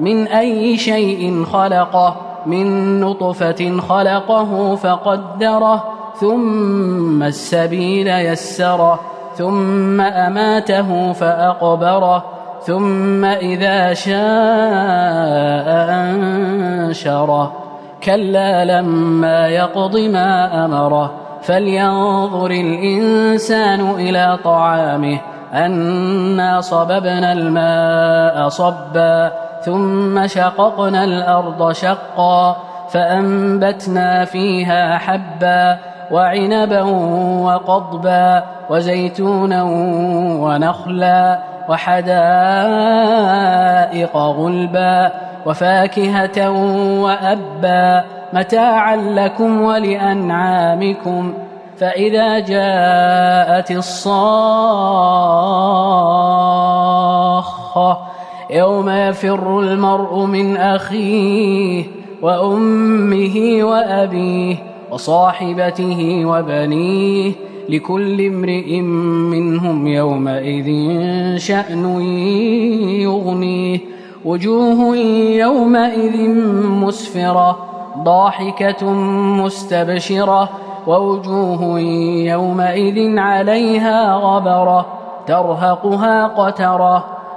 من أي شيء خلقه من نطفة خلقه فقدره ثم السبيل يسره ثم أماته فأقبره ثم إذا شاء أنشره. كلا لما يقض ما أمره فلينظر الإنسان إلى طعامه أنا صببنا الماء صبا. ثم شققنا الأرض شقا فأنبتنا فيها حبا وعنبا وقضبا وزيتونا ونخلا وحدائق غلبا وفاكهة وأبا متاعا لكم ولأنعامكم فإذا جاءت الصاخة يوم يفر المرء من أخيه وأمه وأبيه وصاحبته وبنيه لكل امرئ منهم يومئذ شأن يغنيه وجوه يومئذ مسفرة ضاحكة مستبشرة ووجوه يومئذ عليها غبرة ترهقها قترة